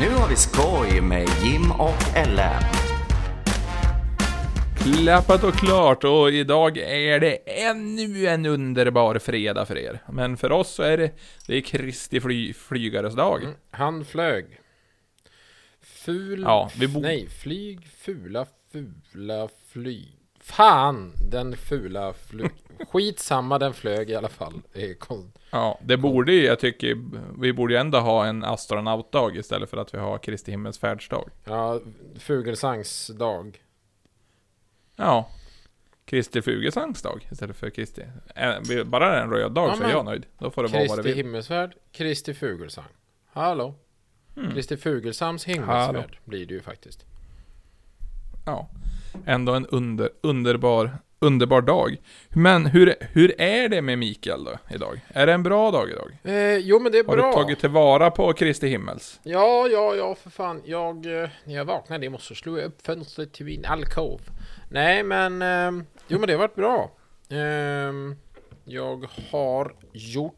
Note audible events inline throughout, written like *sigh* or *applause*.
Nu har vi skoj med Jim och Ellen. Klappat och klart och idag är det ännu en underbar fredag för er. Men för oss så är det, det är Kristi fly, flygares dag. Mm, Han flög. Ful... Ja, vi bo- Nej, flyg, fula, fula, flyg. Fan, den fula flyg. Skitsamma, den flög i alla fall. Det Ja, det borde ju, jag tycker, vi borde ju ändå ha en astronautdag istället för att vi har Kristi himmelsfärdsdag. Ja, Fugelsangs dag. Ja. Kristi Fugesangs dag istället för Kristi. Bara en röd dag Ja, så är jag nöjd. Då får det vara vad det Kristi vill. himmelsfärd, Kristi Fugelsang. Hallå? Kristi Fugelsams Hmm. Hallå. himmelsfärd blir det ju faktiskt. Ja. Ändå en under, underbar, underbar dag. Men hur, hur är det med Mikael då, idag? Är det en bra dag idag? Eh, jo, men det är Har bra. du tagit tillvara på Kristi himmels? Ja, ja, ja, för fan. Jag, eh, när jag vaknade i morse slog jag upp fönstret till min alkov. Nej, men... Eh, jo, men det har varit bra. Eh, jag har gjort...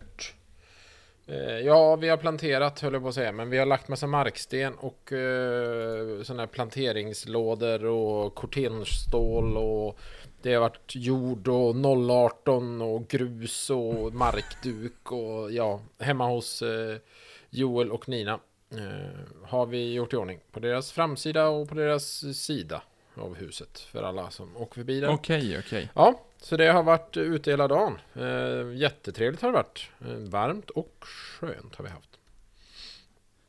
Eh, ja, vi har planterat, höll jag på att säga, men vi har lagt massa marksten och eh, sådana här planteringslådor och kortenstål och det har varit jord och 018 och grus och markduk och ja, hemma hos eh, Joel och Nina. Eh, har vi gjort i ordning på deras framsida och på deras sida av huset för alla som åker förbi där. Okej, okej. Ja, så det har varit ute hela dagen. Eh, jättetrevligt har det varit. Eh, varmt och skönt har vi haft.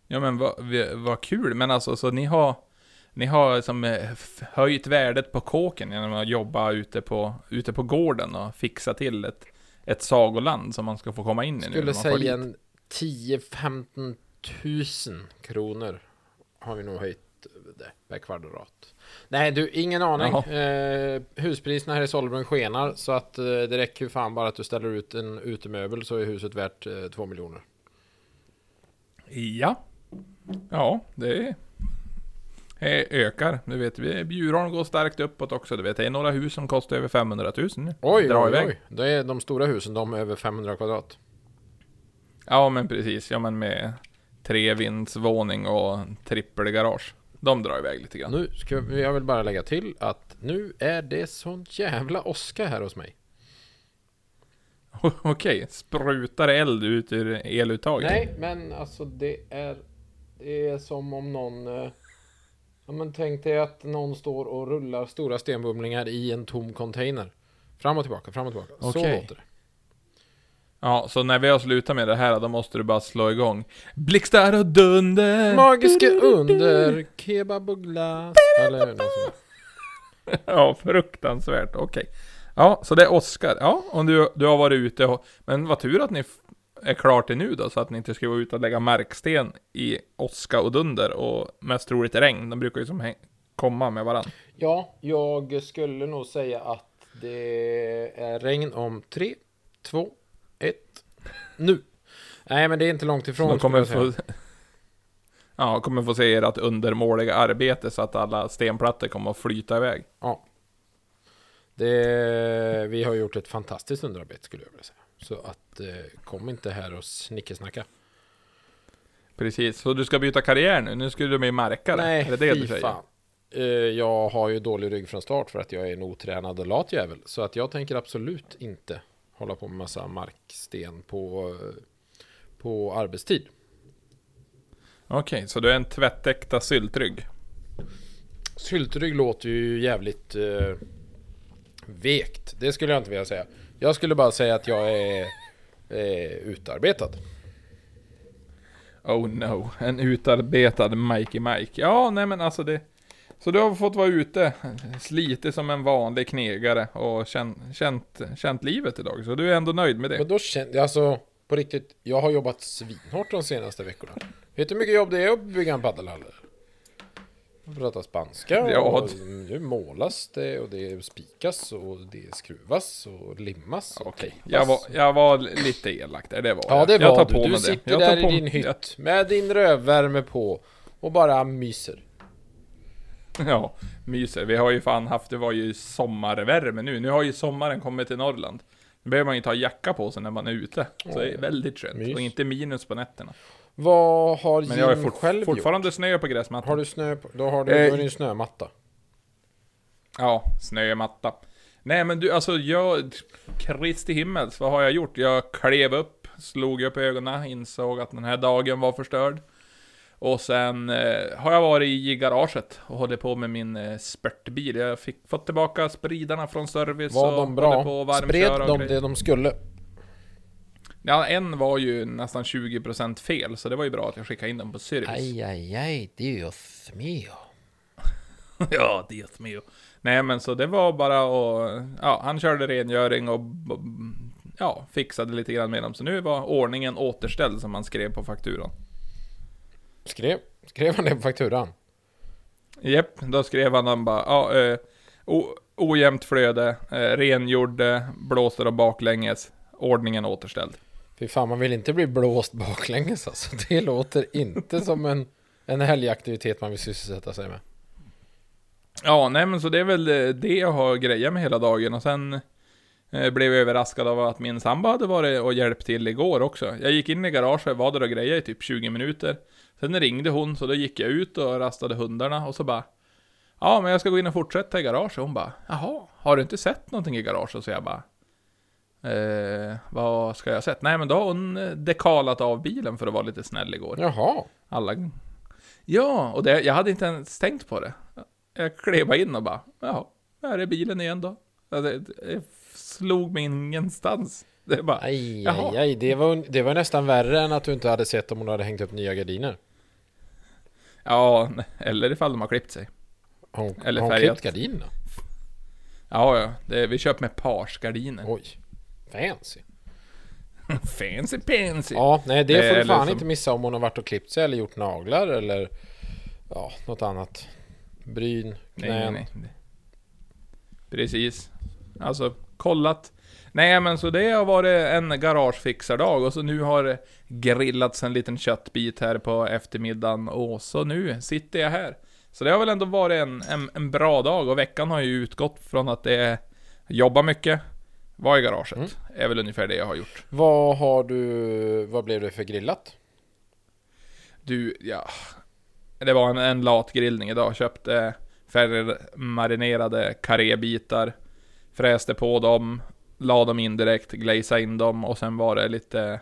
Ja men vad vad kul, men alltså så ni har Ni har som eh, höjt värdet på kåken genom att jobba ute på, ute på gården och fixa till ett, ett sagoland som man ska få komma in i nu. Skulle man får säga en 10-15 tusen kronor har vi nog höjt det per kvadrat. Nej du, ingen aning. Eh, huspriserna här i Sollebrunn skenar så att eh, det räcker ju fan bara att du ställer ut en utemöbel så är huset värt eh, 2 miljoner. Ja. Ja, det är, ökar. Du vet, vi- Bjurholm går starkt uppåt också. Du vet, det är några hus som kostar över 500 000 nu. Oj, Dra oj, iväg. oj. Det är de stora husen, de är över 500 kvadrat. Ja, men precis. Ja, men med trevindsvåning och trippelgarage. De drar iväg lite grann. Nu ska vi, jag vill bara lägga till att nu är det sån jävla åska här hos mig. *laughs* Okej, sprutar eld ut ur eluttaget? Nej, men alltså det är Det är som om någon eh, Ja men tänk dig att någon står och rullar stora stenbumlingar i en tom container Fram och tillbaka, fram och tillbaka Så Okej. låter det Ja, så när vi har slutat med det här, då måste du bara slå igång. Blixtar och dunder! Magiska under, kebab och glass Eller något sånt. *laughs* Ja, fruktansvärt. Okej. Ja, så det är Oscar. Ja, om du, du har varit ute och... Men vad tur att ni är klart det nu då, så att ni inte ska vara ute och lägga marksten i åska och dunder och mest troligt regn. De brukar ju som komma med varandra. Ja, jag skulle nog säga att det är regn om 3, 2, 1, nu. Nej, men det är inte långt ifrån. De kommer skulle få... *laughs* Ja, kommer få se ert undermåliga arbete så att alla stenplattor kommer att flyta iväg. Ja. Det, vi har gjort ett fantastiskt underarbete skulle jag vilja säga. Så att eh, kom inte här och snickesnacka. Precis, så du ska byta karriär nu? Nu ska du bli markare? Nej, är det det du säger? Eh, jag har ju dålig rygg från start för att jag är en otränad och lat jävel. Så att jag tänker absolut inte hålla på med massa marksten på, på arbetstid. Okej, så du är en tvättäkta syltrygg? Syltrygg låter ju jävligt eh, vekt. Det skulle jag inte vilja säga. Jag skulle bara säga att jag är eh, utarbetad. Oh no, en utarbetad Mikey Mike. Ja, nej men alltså det... Så du har fått vara ute, slitit som en vanlig knegare och känt, känt, känt livet idag. Så du är ändå nöjd med det? Men då kände jag alltså på riktigt. Jag har jobbat svinhårt de senaste veckorna. Vet du hur mycket jobb det är att bygga en paddelhall? Jag pratar spanska Ja, och d- nu målas det och det spikas och det skruvas och limmas. och Okej, jag var, jag var lite elak där, det var Ja jag. det jag var tar du. på Du sitter det. Jag där i din jag- hytt med din rövvärme på och bara myser. *laughs* Ja, myser. Vi har ju fan haft, det var ju sommarvärme nu. Nu har ju sommaren kommit till Norrland. Nu behöver man ju ta jacka på sig när man är ute. Så det är väldigt skönt. Mys. Och inte minus på nätterna. Vad har Men jag Jim fort, själv fortfarande gjort? snö på gräsmattan. Har du snö på, då har du, Eh, då är det en snömatta. Ja, snömatta. Nej men du, alltså jag... Kristi himmels, vad har jag gjort? Jag klev upp, slog upp ögonen, insåg att den här dagen var förstörd. Och sen eh, har jag varit i garaget och hållit på med min eh, spurtbil. Jag fick fått tillbaka spridarna från service Var och de på bra? att varmköra Spred och de det de skulle? Ja, en var ju nästan 20% fel, så det var ju bra att jag skickade in den på service. Aj, aj, aj, Dios mio. *laughs* ja, Dios mio. Nej men så det var bara att, ja, han körde rengöring och ja, fixade lite grann med dem. Så nu var ordningen återställd som han skrev på fakturan. Skrev, skrev han det på fakturan? Jepp, då skrev han han bara, ja, eh, o, ojämnt flöde, eh, rengjorde, blåser och baklänges, ordningen återställd. Fy fan, man vill inte bli blåst baklänges alltså. *laughs* Det låter inte som en, en helgaktivitet man vill sysselsätta sig med. Ja, nej men så det är väl eh, det jag har grejat med hela dagen och sen eh, blev jag överraskad av att min sambo hade varit och hjälpt till igår också. Jag gick in i garaget, var där och grejade i typ 20 minuter. Sen ringde hon, så då gick jag ut och rastade hundarna och så bara Ja, men jag ska gå in och fortsätta i garaget. Hon bara Jaha, har du inte sett någonting i garaget? Så jag bara eh, Vad ska jag ha sett? Nej, men då har hon eh, dekalat av bilen för att vara lite snäll igår. Jaha. Alla... Ja, och det, jag hade inte ens tänkt på det. Jag klev in och bara, jaha, här är bilen igen då. Det, det slog mig ingenstans. Det bara, Aj, aj, aj. Det var, det var nästan värre än att du inte hade sett om hon hade hängt upp nya gardiner. Ja, eller ifall de har klippt sig. Hon, Eller har hon klippt gardinerna? Ja, ja, det, vi köper med parsgardiner. Oj. Fancy. *laughs* Fancy pansy. Ja, nej det Det får du fan liksom- inte missa om hon har varit och klippt sig eller gjort naglar eller ja, något annat. Bryn, nej, knän. nej, nej. Precis. Alltså, kollat. Nej, men så det har varit en garagefixardag och så nu har grillats en liten köttbit här på eftermiddagen och så nu sitter jag här. Så det har väl ändå varit en, en, en bra dag och veckan har ju utgått från att det är jobba mycket, vara i garaget. Mm. är väl ungefär det jag har gjort. Vad har du, vad blev det för grillat? Du, ja. Det var en, en latgrillning idag. Köpte färgmarinerade karébitar. Fräste på dem. La dem in direkt, glazade in dem och sen var det lite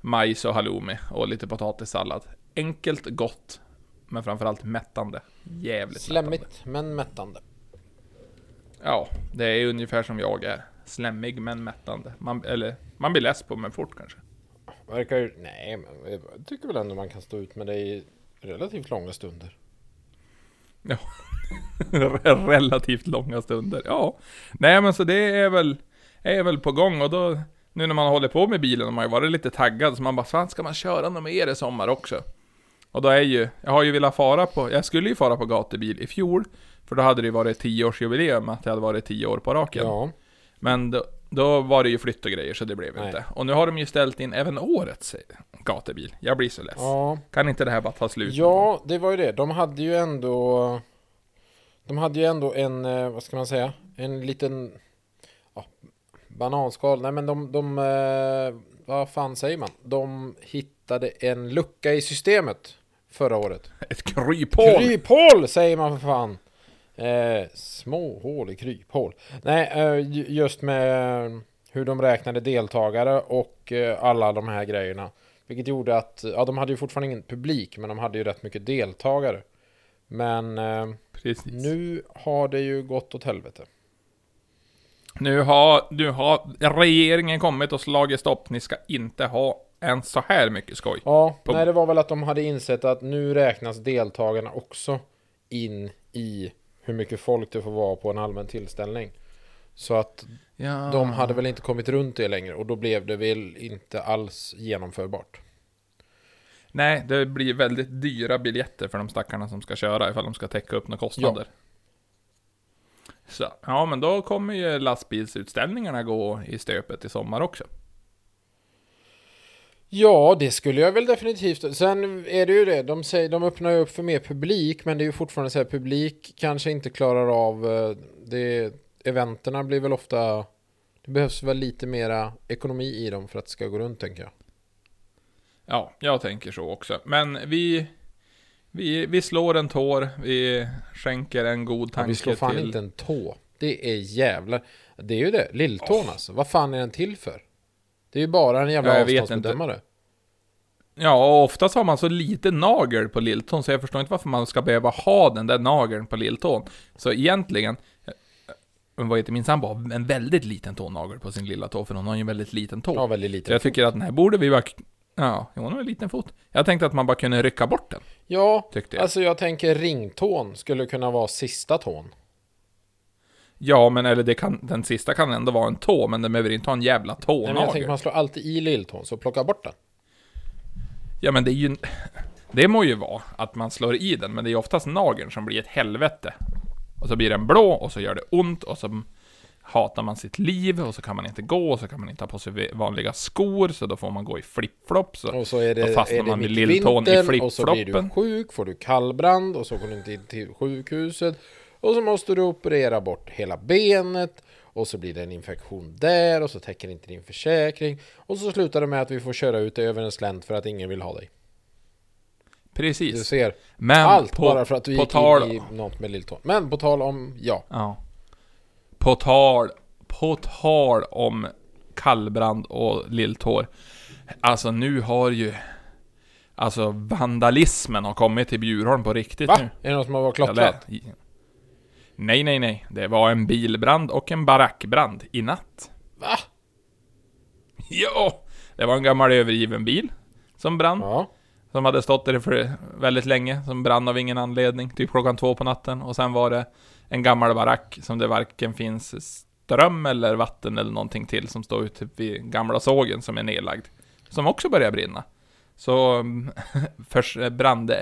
majs och halloumi och lite potatissallad. Enkelt, gott. Men framförallt mättande. Jävligt mättande. Slemmigt men mättande. Ja, det är ungefär som jag är. Slemmig men mättande. Man, eller, man blir less på mig fort kanske. Verkar ju, nej men jag tycker väl ändå man kan stå ut med det i relativt långa stunder. *laughs* Relativt långa stunder. Ja. Nej men så det är väl, är väl på gång och då, nu när man håller på med bilen har man ju varit lite taggad så man bara, fan ska man köra något mer i sommar också? Och då är ju, jag har ju velat fara på, jag skulle ju fara på gatubil i fjol, för då hade det ju varit 10-årsjubileum att jag hade varit 10 år på raken. Ja, Men då, då var det ju flytt och grejer så det blev Nej. inte. Och nu har de ju ställt in även årets gatubil. Jag blir så less. ja. Kan inte det här bara ta slut? Ja, det var ju det. De hade ju ändå De hade ju ändå en, eh, vad ska man säga, en liten ja, bananskal. Nej men de, de eh, vad fan säger man? De hittade en lucka i systemet förra året. *laughs* Ett kryphål! Kryphål säger man för fan. Eh, små hål i kryphål. Nej, eh, ju- just med hur de räknade deltagare och eh, alla de här grejerna. Vilket gjorde att, ja de hade ju fortfarande ingen publik, men de hade ju rätt mycket deltagare. Men eh, nu har det ju gått åt helvete. Nu har, nu har regeringen kommit och slagit stopp. Ni ska inte ha en så här mycket skoj. Ja, På- nej det var väl att de hade insett att nu räknas deltagarna också in i hur mycket folk det får vara på en allmän tillställning. Så att Ja. De hade väl inte kommit runt det längre och då blev det väl inte alls genomförbart. Nej, det blir väldigt dyra biljetter för de stackarna som ska köra ifall de ska täcka upp några kostnader. Så, ja men då kommer ju lastbilsutställningarna gå i stöpet i sommar också. Ja, det skulle jag väl definitivt. Sen är det ju det, de, säger, de öppnar ju upp för mer publik, men det är ju fortfarande så här, publik kanske inte klarar av eh, det. Eventerna blir väl ofta, det behövs väl lite mera ekonomi i dem för att det ska gå runt tänker jag. Ja, jag tänker så också. Men vi, vi, vi slår en tår, vi skänker en god Ja, tanke vi slår fan till... inte en tå. Det är jävlar. Det är ju det. Lilltån alltså. Vad fan är den till för? Det är ju bara en jävla Ja, avståndsbedömare. Ja, och oftast har man så lite nagel på lilltån, så jag förstår inte varför man ska behöva ha den där nageln på lilltån. Så egentligen, eh, vad heter min sambo, en väldigt liten tånagel på sin lilla tå, för hon har ju en väldigt liten tå. Ja, väldigt så lite. jag tycker att den här borde vi bara... Ja, hon har en liten fot. Jag tänkte att man bara kunde rycka bort den, Ja, tyckte jag. alltså jag tänker ringtån skulle kunna vara sista tån. Ja, men eller det kan, den sista kan ändå vara en tå, men den behöver inte ha en jävla Nej, men jag tänker tånagel. man slår alltid i lilltån, så plocka bort den. Ja, men det är ju... Det må ju vara att man slår i den, men det är ju oftast nageln som blir ett helvete. Och så blir den blå, och så gör det ont, och så hatar man sitt liv, och så kan man inte gå, och så kan man inte ha på sig vanliga skor, så då får man gå i flipflops. och- så är Då det, fastnar är det man med lilltån i vintern och så blir du flipfloppen. sjuk, får du kallbrand och så går du inte in till sjukhuset. Och så måste du operera bort hela benet och så blir det en infektion där och så täcker inte din försäkring. Och så slutar det med att vi får köra ut dig över en slänt för att ingen vill ha dig. Du Precis. ser, Men allt på, bara för att du gick tal, in i något med lilltån. Men på tal om, ja. Ja. På tal, på tal om kallbrand och lilltår. Alltså nu har ju... Alltså vandalismen har kommit till Bjurholm på riktigt Va? nu. Är det någon som har varit det- Nej, nej, nej. Det var en bilbrand och en barackbrand i natt. Va? Ja! Det var en gammal övergiven bil som brann. Ja. Som hade stått där för väldigt länge, som brann av ingen anledning, typ klockan två på natten. Och sen var det en gammal barack som det varken finns ström eller vatten eller någonting till, som står ute vid gamla sågen som är nedlagd. Som också börjar brinna. Så *laughs* mm, för brand,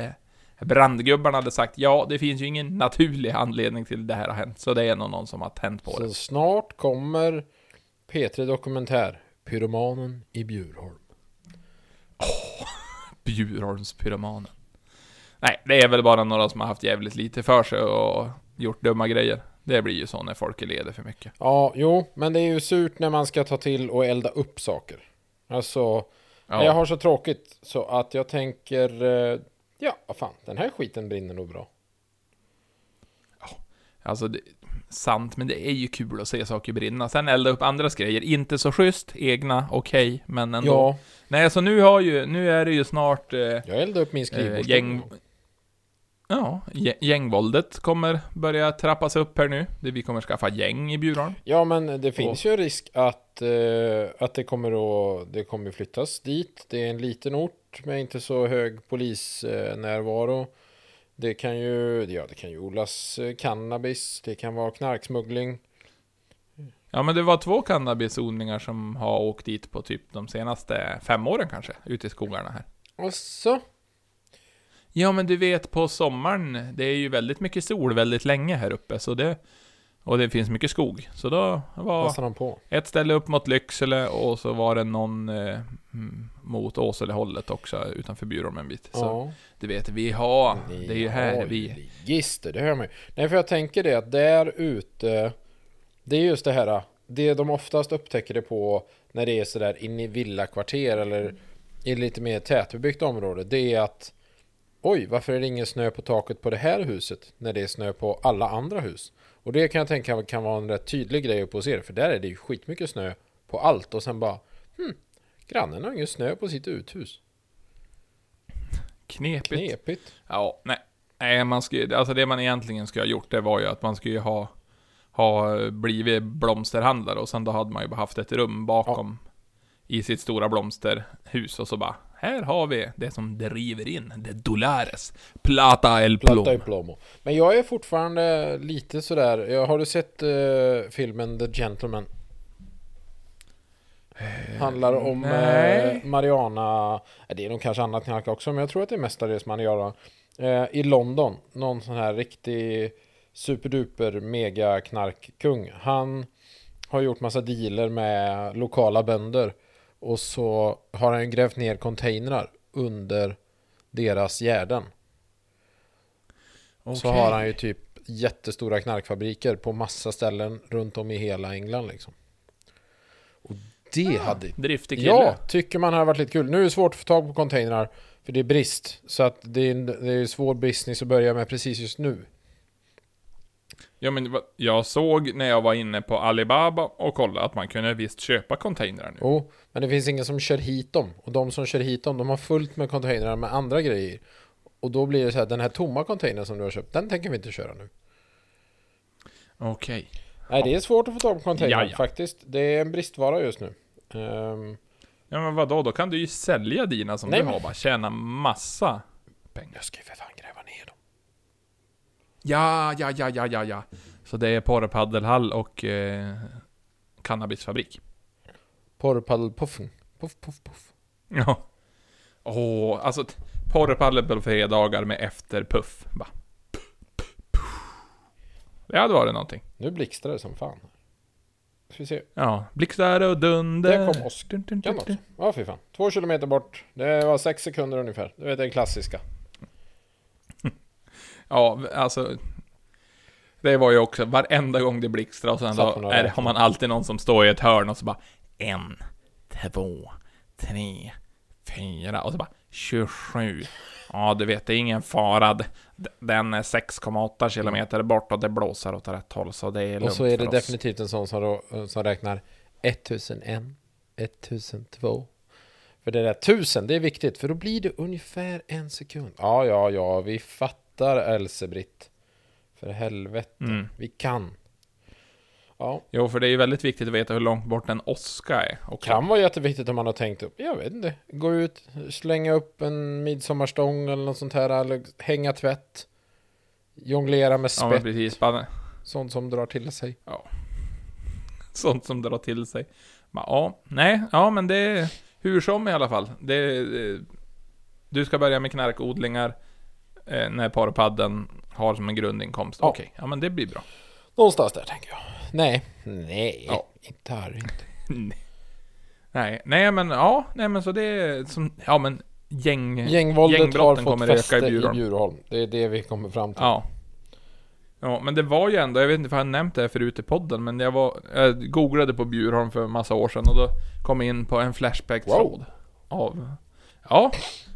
brandgubbarna hade sagt ja, det finns ju ingen naturlig anledning till det här har hänt. Så det är nog någon som har tänt på Så det. snart kommer P3 Dokumentär, Pyromanen i Bjurholm. *laughs* Bjurholmspyromanen. Nej, det är väl bara några som har haft jävligt lite för sig och gjort dumma grejer. Det blir ju så när folk är leder för mycket. Ja, jo, men det är ju surt när man ska ta till och elda upp saker. Alltså, Ja. jag har så tråkigt så att jag tänker, eh, ja, vad fan, den här skiten brinner nog bra. Alltså, det, sant, men det är ju kul att se saker brinna. Sen elda upp andras grejer, inte så schysst. Egna, okej, men ändå. Ja, Nej, så nu har ju, nu är det ju snart... Eh, jag eldade upp min eh, skrivbordsstol. gäng... Ja, gä- gängvåldet kommer börja trappas upp här nu. Det vi kommer skaffa gäng i Bjurholm. Ja, men det finns ju en risk att, eh, att det kommer att det kommer flyttas dit. Det är en liten ort med inte så hög polisnärvaro. Det kan ju, ja, det kan ju odlas eh, cannabis, det kan vara knarksmuggling. Ja, men det var två cannabisodlingar som har åkt dit på typ de senaste fem åren kanske, ute i skogarna här. Och så, Ja, men du vet på sommaren, det är ju väldigt mycket sol väldigt länge här uppe, så det... Och det finns mycket skog. Så då var passar de på. ett ställe upp mot Lycksele och så var det någon eh, mm, mot Åselehållet också, utanför Bjurholm en bit. Så Ja. du vet, vi har... Ni Det är ju här har vi... Register, det hör man ju. Nej, för jag tänker det att där ute, det är just det här, det de oftast upptäcker det på när det är sådär in i villakvarter eller i lite mer tätbebyggt område, det är att oj, varför är det ingen snö på taket på det här huset när det är snö på alla andra hus? Och det kan jag tänka kan vara en rätt tydlig grej upp att se det, för där är det ju skitmycket snö på allt och sen bara, hm, grannen har ingen snö på sitt uthus. Knepigt. Knepigt. Ja, nej. Nej, man skulle, alltså det man egentligen skulle ha gjort, det var ju att man skulle ha, ha blivit blomsterhandlare och sen då hade man ju bara haft ett rum bakom i sitt stora blomsterhus och så bara, här har vi det som driver in, det Dolares, Plata el Plom. Platta i plomo. Men jag är fortfarande lite sådär. Jag, har du sett eh, filmen The Gentleman? Handlar om eh, Mariana. eh, Det är nog kanske annat knark också, men jag tror att det är mestadels Mariana. Eh, I London. Någon sån här riktig superduper mega knarkkung. Han har gjort massa dealer med lokala bönder. Och så har han grävt ner containrar under deras gärden. Så Okej. har han ju typ jättestora knarkfabriker på massa ställen runt om i hela England liksom. Och Det hade... Driftig kille. Ja, tycker man hade varit lite kul. Nu är det svårt att få tag på containrar, för det är brist. Så att det är, det är svår business att börja med precis just nu. Ja, men jag såg när jag var inne på Alibaba och kollade att man kunde visst köpa containrar nu. Jo, men det finns ingen som kör hit dem. Och de som kör hit dem, de har fullt med containrar med andra grejer. Och då blir det så här, den här tomma containern som du har köpt, den tänker vi inte köra nu. Okej. Nej, det är svårt att få tag på containrar Jaja. faktiskt. Det är en bristvara just nu. Ehm, Ja, men vadå? Då kan du ju sälja dina som Nej, du har, bara tjäna massa pengar. jag ska ju för fan gräva ner dem. Ja, ja, ja, ja, ja, ja. Så det är porrpaddelhall och eh, cannabisfabrik. Porrpaddelpuffen. Puff, puff, puff. Ja. Åh, alltså t- porrpaddel på fredagar med efterpuff. Bara. Det hade varit någonting. Nu blixtrar det som fan. Ska vi se. Ja, blixtar och dunder. Där kom Oskar. Dun, dun, dun, Kan dun. också. Ja, fy fan. Två kilometer bort. Det var sex sekunder ungefär. Du vet det klassiska. *laughs* Ja, alltså. Det var ju också varenda gång det blixtrade och sen och är har man alltid någon som står i ett hörn och så bara en, två, tre, fyra och så bara 27. Ja, du vet, det är ingen fara. Den är 6,8 kilometer bort och det blåser åt rätt håll, så det är lugnt Och så är det definitivt en sån som, då- som räknar 1001, 1002. För det där 1000, det är viktigt, för då blir det ungefär en sekund. Ja, ja, ja, vi fattar Elsebritt. För helvete, Mm. vi kan. Ja, Jo, för det är ju väldigt viktigt att veta hur långt bort en åska är. Och kan vara jätteviktigt om man har tänkt upp, jag vet inte, gå ut, slänga upp en midsommarstång eller något sånt här, eller hänga tvätt. Jonglera med Ja, men spett, precis. Bara sånt som drar till sig. *laughs* sånt som drar till sig. Bara, ja, nej, ja men det är hur som i alla fall. Det, det, du ska börja med knarkodlingar eh, när porrpadden har som en grundinkomst. Ja. Okej, ja men det blir bra. Någonstans där tänker jag. Nej, nej, Ja. inte här inte. *laughs* nej, nej men ja, nej men så det är som, ja men gäng... Gängvåldet har fått kommer öka i fäste i Bjurholm. Bjurholm. Det är det vi kommer fram till. Ja. Ja, men det var ju ändå, jag vet inte om jag har nämnt det här förut i podden, men jag var, jag googlade på Bjurholm för massa år sedan och då kom jag in på en Flashback-tråd. Av, ja,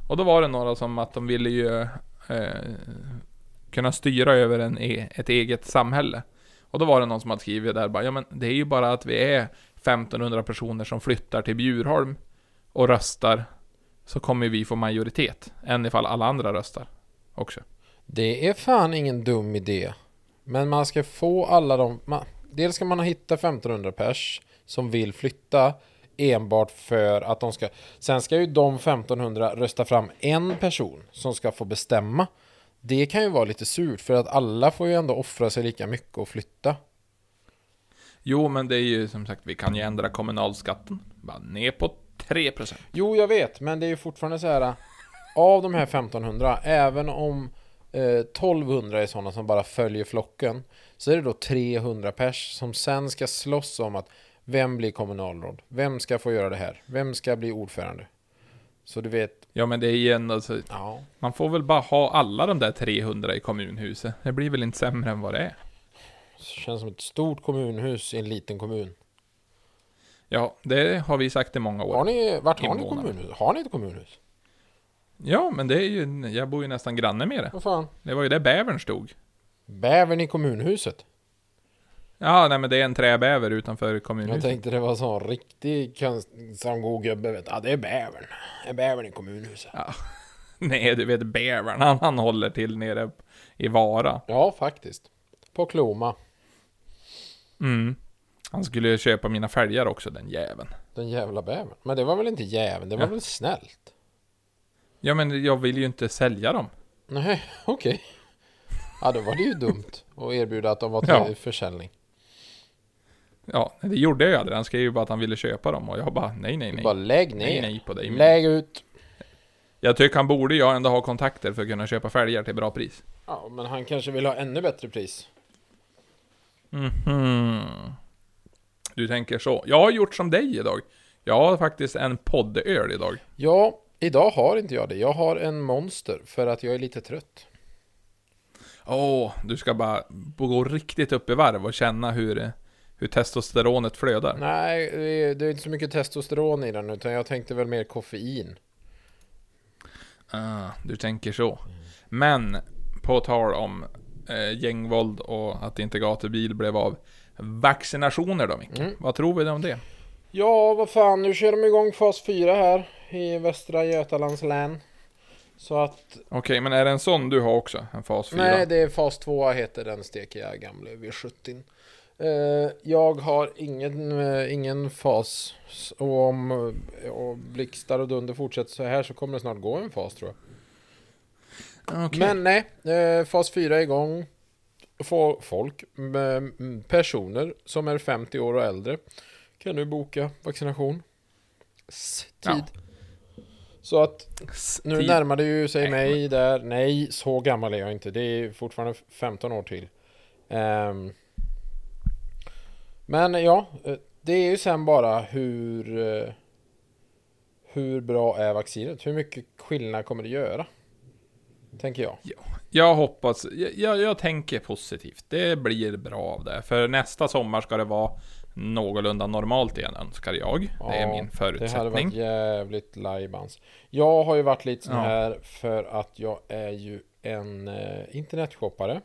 och då var det några som att de ville ju eh, kunna styra över en, e- ett eget samhälle. Och då var det någon som hade skrivit där bara, ja men det är ju bara att vi är 1500 personer som flyttar till Bjurholm och röstar, så kommer vi få majoritet. Än ifall alla andra röstar också. Det är fan ingen dum idé. Men man ska få alla de... Man, dels ska man hitta 1500 pers som vill flytta enbart för att de ska... Sen ska ju de 1500 rösta fram en person som ska få bestämma. Det kan ju vara lite surt för att alla får ju ändå offra sig lika mycket och flytta. Jo, men det är ju som sagt, vi kan ju ändra kommunalskatten. Bara ner på 3%. Jo, jag vet, men det är ju fortfarande så här. Av de här 1500, även om eh, 1200 är sådana som bara följer flocken, så är det då 300 pers som sen ska slåss om att vem blir kommunalråd? Vem ska få göra det här? Vem ska bli ordförande? Så du vet, Ja, men det är ju ändå så, ja. man får väl bara ha alla de där 300 i kommunhuset. Det blir väl inte sämre än vad det är. Känns som ett stort kommunhus i en liten kommun. Ja, det har vi sagt i många år. Har ni, vart har ni Invånare. kommunhus? Har ni ett kommunhus? Ja, men det är ju, jag bor ju nästan granne med det. Vad fan? Det var ju där bävern stod. Bävern i kommunhuset? Ja, nej men det är en träbäver utanför Jag kommunhuset. tänkte det var sån riktig som god gubbe vet. Ja, det är bävern. Det är bävern i kommunhuset. *laughs* Nej, du vet bävern, han, han håller till nere i Vara. Ja, faktiskt. På Kloma. Mm. Han skulle ju köpa mina fälgar också, den jäveln. Den jävla bävern. Men det var väl inte jäveln, det var Ja. väl snällt? Ja, men jag vill ju inte sälja dem. Nej, *laughs* okej. Ja, då var det ju dumt att erbjuda att de var till Ja. försäljning. Ja, det gjorde jag ju aldrig. Han skrev ju bara att han ville köpa dem och jag bara nej, nej, nej. bara lägg ner. Nej, nej på dig. Lägg ut. Jag tycker han borde ju ändå ha kontakter för att kunna köpa fälgar till bra pris. Ja, men han kanske vill ha ännu bättre pris. Mhm. Du tänker så. Jag har gjort som dig idag. Jag har faktiskt en poddöl idag. Ja, idag har inte jag det. Jag har en monster för att jag är lite trött. Åh, du ska bara gå riktigt upp i varv och känna hur, hur testosteronet flödar. Nej, det är, det är inte så mycket testosteron i den utan jag tänkte väl mer koffein. Ah, du tänker så. Men, på tal om eh, gängvåld och att inte gatubil blev av. Vaccinationer då Micke? Mm. Vad tror vi om det? Ja, vad fan, nu kör de igång fas 4 här i Västra Götalands län. Så att, Okej, men är det en sån du har också? En fas 4? nej det är fas 2 heter den steker jag gamle V70. Eh, jag har ingen, eh, ingen fas. Och om och blixtar och dunder fortsätter så här så kommer det snart gå en fas tror jag. Okej. Men nej, eh, fas 4 är igång. Folk, personer som är 50 år och äldre kan nu boka vaccination. Tid. Ja. Så att nu tid. närmar det ju sig mig där. Nej, så gammal är jag inte. Det är fortfarande 15 år till. Ehm. Men ja, eh, det är ju sen bara hur eh, hur bra är vaccinet? Hur mycket skillnad kommer det göra? Tänker jag. Jag hoppas, jag, jag, tänker positivt. Det blir bra av det. För nästa sommar ska det vara någorlunda normalt igen önskar jag. det är Ja, min Det hade förutsättning. varit jävligt lajbans. Jag har ju varit lite sån Ja. här för att jag är ju en eh, internetshoppare.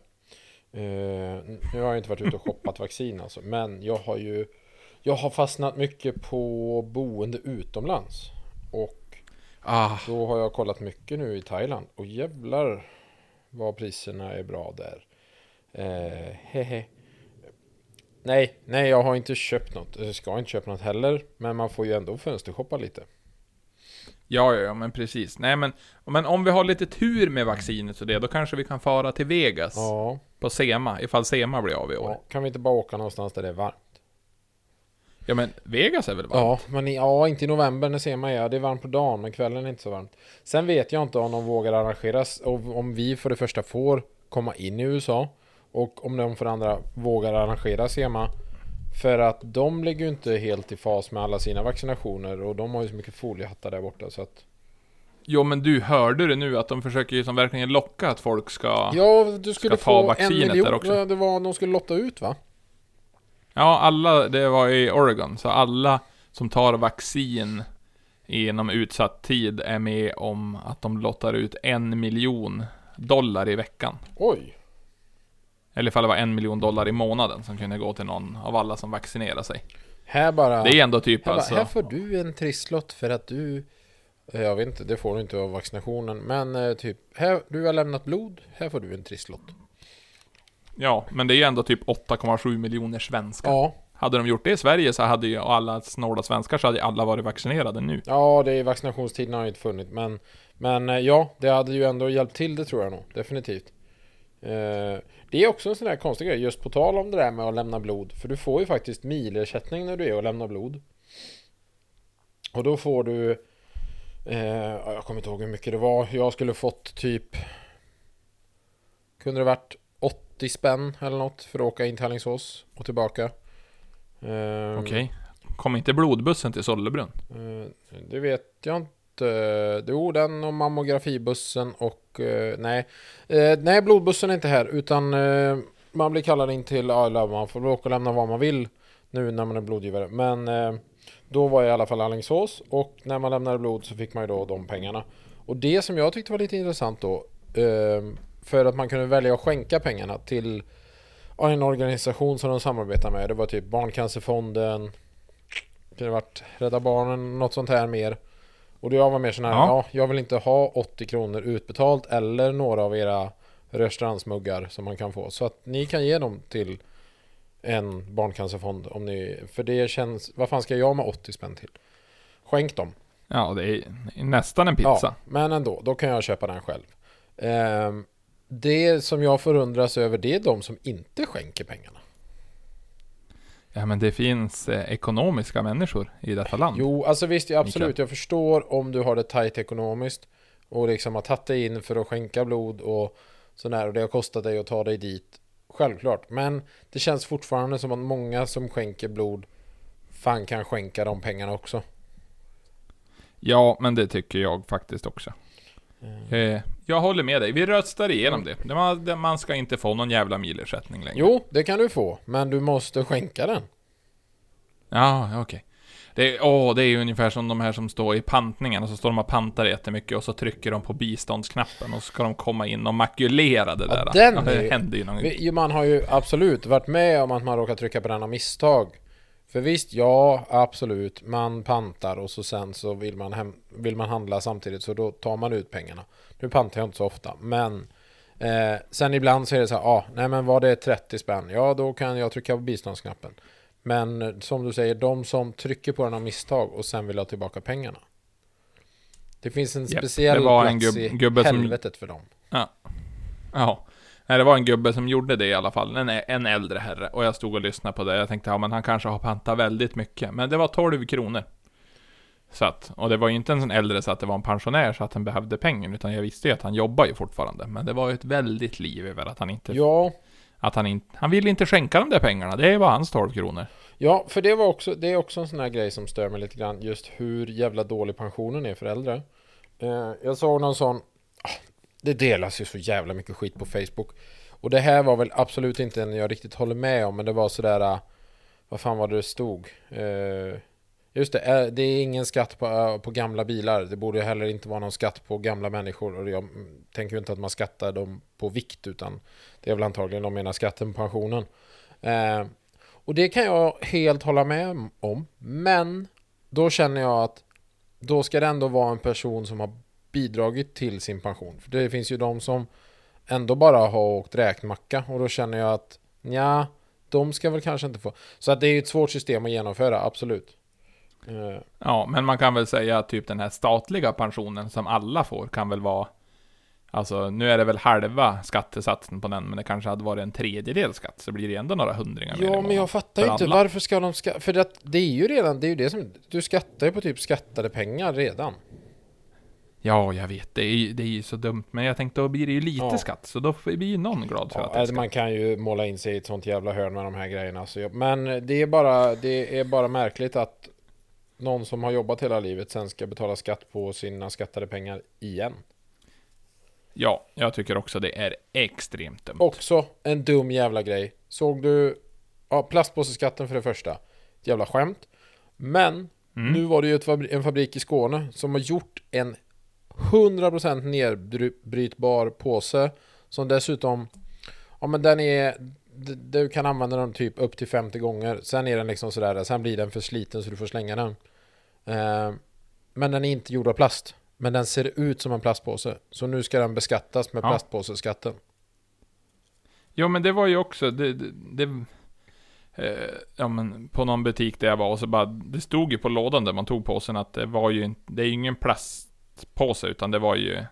Eh, nu har jag inte varit ute och shoppat vaccin alltså, men jag har ju Jag har fastnat mycket på boende utomlands. Och Ah, då har jag kollat mycket nu i Thailand. Och jävlar vad priserna är bra där. Eh, hehe. Nej, nej jag har inte köpt något. Jag ska inte köpa något heller. Men man får ju ändå fönstershoppa lite. ja, ja, ja, men precis. Nej, men, men om vi har lite tur med vaccinet och det, då kanske vi kan fara till Vegas Ja, på Sema, ifall Sema blir av i år. ja, kan vi inte bara åka någonstans där det är varmt? Ja, men Vegas är väl varmt? Ja, men i, ja, inte i november när ser man är. Det är varmt på dagen, men kvällen är inte så varmt. Sen vet jag inte om de vågar arrangeras, och om vi för det första får komma in i USA. Och om de för det andra vågar arrangera SEMA. För att de ligger ju inte helt i fas med alla sina vaccinationer och de har ju så mycket foliehattar där borta så att... Jo, men du hörde det nu att de försöker ju som verkligen locka att folk ska... Ja, du skulle Ska ta få en vaccinet miljon. där också. Det var, de skulle lotta ut va? Ja, alla, det var i Oregon, så alla som tar vaccin inom utsatt tid är med om att de lottar ut en miljon dollar i veckan. Oj! Eller ifall det var en miljon dollar i månaden som kunde gå till någon av alla som vaccinerar sig. Här bara... Det är ändå typ här, bara, alltså... här får du en trisslott för att du... Jag vet inte, det får du inte av vaccinationen. Men eh, typ, här, du har lämnat blod, här får du en trisslott. Ja, men det är ju ändå typ 8,7 miljoner svenskar. Ja, Hade de gjort det i Sverige så hade ju alla snåla svenskar så hade alla varit vaccinerade nu. ja det är vaccinationstiden har ju inte funnit. Men, men eh, ja, det hade ju ändå hjälpt till det tror jag nog. Definitivt. Eh, det är också en sån där konstig grej, just på tal om det där med att lämna blod. För du får ju faktiskt milersättning när du är och lämnar blod. Och då får du... Eh, ja, jag kommer inte ihåg hur mycket det var. Jag skulle fått typ... Kunde det varit 80 spänn eller något för att åka in till Alingsås och tillbaka. Eh, Okej. Kom inte blodbussen till Sollebrunn? Eh, Det vet jag inte. Jo, den och mammografibussen och nej. Nej, blodbussen är inte här utan man blir kallad in till alla. Man får åka och lämna vad man vill nu när man är blodgivare. Men då var jag i alla fall i Alingsås och när man lämnade blod så fick man ju då de pengarna. Och det som jag tyckte var lite intressant då eh, för att man kunde välja att skänka pengarna till en organisation som de samarbetar med. Det var typ Barncancerfonden, kunde varit Rädda Barnen, något sånt här mer. Och jag var mer sån här, ja. Ja. jag vill inte ha 80 kronor utbetalt eller några av era restaurantsmuggar som man kan få. Så att ni kan ge dem till en barncancerfond om ni, för det känns, vad fan ska jag med 80 spänn till? Skänk dem. Ja, det är nästan en pizza. Ja, men ändå, då kan jag köpa den själv. Ehm, det som jag förundras över det är de som inte skänker pengarna. Ja, men det finns eh, ekonomiska människor i detta land. Jo, alltså visst, absolut. Jag förstår om du har det tajt ekonomiskt och liksom har tagit dig in för att skänka blod och sådär och det har kostat dig att ta dig dit. Självklart, men det känns fortfarande som att många som skänker blod fan kan skänka de pengarna också. Ja, men det tycker jag faktiskt också. Mm. Eh, jag håller med dig. Vi röstar igenom det. Det Man, man ska inte få någon jävla milersättning längre. Jo, det kan du få, men du måste skänka den. Ja, okej. Det, är- åh, det är ju ungefär som de här som står i pantningen, och så står de och pantar jättemycket och så trycker de på biståndsknappen och så ska de komma in och makulera det Ja, där. den ja, det ju- händer ju någon gång. Man har ju absolut varit med om att man råkar trycka på den av misstag. För visst, ja, absolut. Man pantar och så sen så vill man, hem, vill man handla samtidigt så då tar man ut pengarna. Nu pantar jag inte så ofta, men eh, sen ibland så är det så här, ja, nej men var det 30 spänn? Ja, då kan jag trycka på biståndsknappen. Men som du säger, de som trycker på den av misstag och sen vill ha tillbaka pengarna. Det finns en Japp, speciell det var en plats gubb- i gubbe som- helvetet för dem. Ja. Nej, det var en gubbe som gjorde det i alla fall. En, en äldre herre. Och jag stod och lyssnade på det. Jag tänkte, ja men han kanske har pantat väldigt mycket. Men det var 12 kronor. Så att, och det var ju inte en sån äldre så att det var en pensionär så att han behövde pengar. Utan jag visste ju att han jobbar ju fortfarande. Men det var ju ett väldigt liv över att han inte... Ja, att han inte... Han ville inte skänka de där pengarna. Det var hans 12 kronor. Ja, för det var också, det är också en sån här grej som stör mig lite grann, just hur jävla dålig pensionen är för äldre. Eh, jag såg någon sån, ah, det delas ju så jävla mycket skit på Facebook. Och det här var väl absolut inte en jag riktigt håller med om, men det var sådär, ah, vad fan var det det stod? Eh, just det, eh, det är ingen skatt på, eh, på gamla bilar, det borde heller inte vara någon skatt på gamla människor. Och jag tänker ju inte att man skattar dem på vikt, utan det är väl antagligen de menar skatten på pensionen. Eh, och det kan jag helt hålla med om. Men då känner jag att då ska det ändå vara en person som har bidragit till sin pension. För det finns ju de som ändå bara har åkt räkmacka och då känner jag att ja, de ska väl kanske inte få. Så att det är ju ett svårt system att genomföra, absolut. Eh, Ja, men man kan väl säga att typ den här statliga pensionen som alla får kan väl vara Alltså, nu är det väl halva skattesatsen på den, men det kanske hade varit en tredjedel skatt, så blir det ändå några hundringar mer Ja, men jag fattar ju inte alla. varför ska de ska För att det är ju redan, det är ju det som, du skattar ju på typ skattade pengar redan. Ja, jag vet, det är, ju- det är ju så dumt, men jag tänkte då blir det ju lite Ja. skatt, så då blir ju någon glad för Ja, att det är alltså skatt. man kan ju måla in sig i ett sånt jävla hörn med de här grejerna. Så jag, men det är, bara, det är bara märkligt att någon som har jobbat hela livet sen ska betala skatt på sina skattade pengar igen. Ja, jag tycker också det är extremt dumt. Också en dum jävla grej. Såg du ja, plastpåseskatten för det första? Ett jävla skämt. Men Mm. nu var det ju fabri- en fabrik i Skåne som har gjort en 100% nedbrytbar påse som dessutom Ja men den är Du kan använda den typ upp till 50 gånger Sen är den liksom sådär Sen blir den för sliten så du får slänga den Men den är inte gjord av plast. Men den ser ut som en plastpåse. Så nu ska den beskattas med Ja. plastpåseskatten. Jo, men det var ju också, det, det, det eh, ja men på någon butik där jag var och så bara, det stod ju på lådan där man tog påsen att det var ju det är ju ingen plastpåse utan det var ju,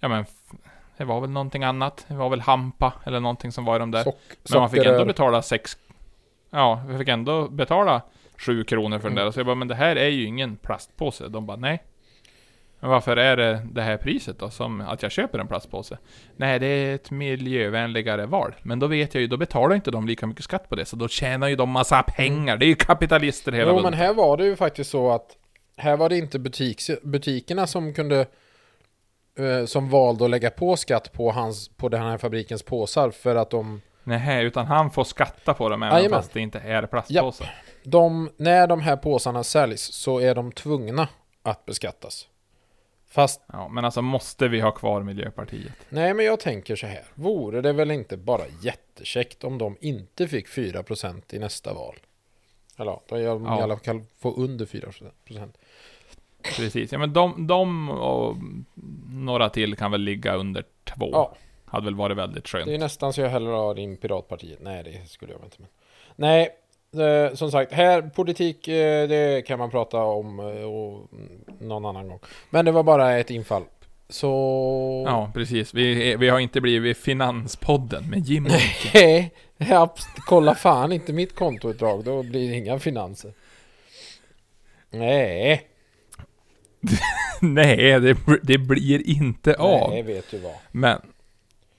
ja men, det var väl någonting annat, det var väl hampa eller någonting som var i de där. Sock, men man fick ändå betala sex, ja, vi fick ändå betala sju kronor för den Mm. där. Så jag bara, men det här är ju ingen plastpåse. De bara, nej. Men varför är det det här priset då, som att jag köper en plastpåse? Nej, det är ett miljövänligare val. Men då vet jag ju, då betalar inte de lika mycket skatt på det, så då tjänar ju de massa pengar. Det är ju kapitalister hela Jo men här var det ju faktiskt så att Här var det inte butiks, butikerna som kunde eh, Som valde att lägga på skatt på, hans, på den här fabrikens påsar för att de Nej, utan han får skatta på dem även Jajamän. fast det inte är plastpåsar. De, när de här påsarna säljs så är de tvungna att beskattas. Fast, Ja, men alltså måste vi ha kvar Miljöpartiet? nej men jag tänker så här. Vore det väl inte bara jättekäckt om de inte fick 4% i nästa val? Eller ja, de Ja. i alla fall få under 4%. Precis, ja men de, de och några till kan väl ligga under två. Ja, Hade väl varit väldigt skönt. det är nästan så jag hellre har in Piratpartiet. Nej, det skulle jag inte. Men. Nej, eh, som sagt, här politik, eh, det kan man prata om eh, och, någon annan gång. Men det var bara ett infall. Så... Ja, precis. Vi, vi har inte blivit Finanspodden med Jim. *laughs* Nej, kolla fan inte mitt kontoutdrag, då blir det inga finanser. Nej, *laughs* Nej, det, det blir inte av. nej vet du vad. Men,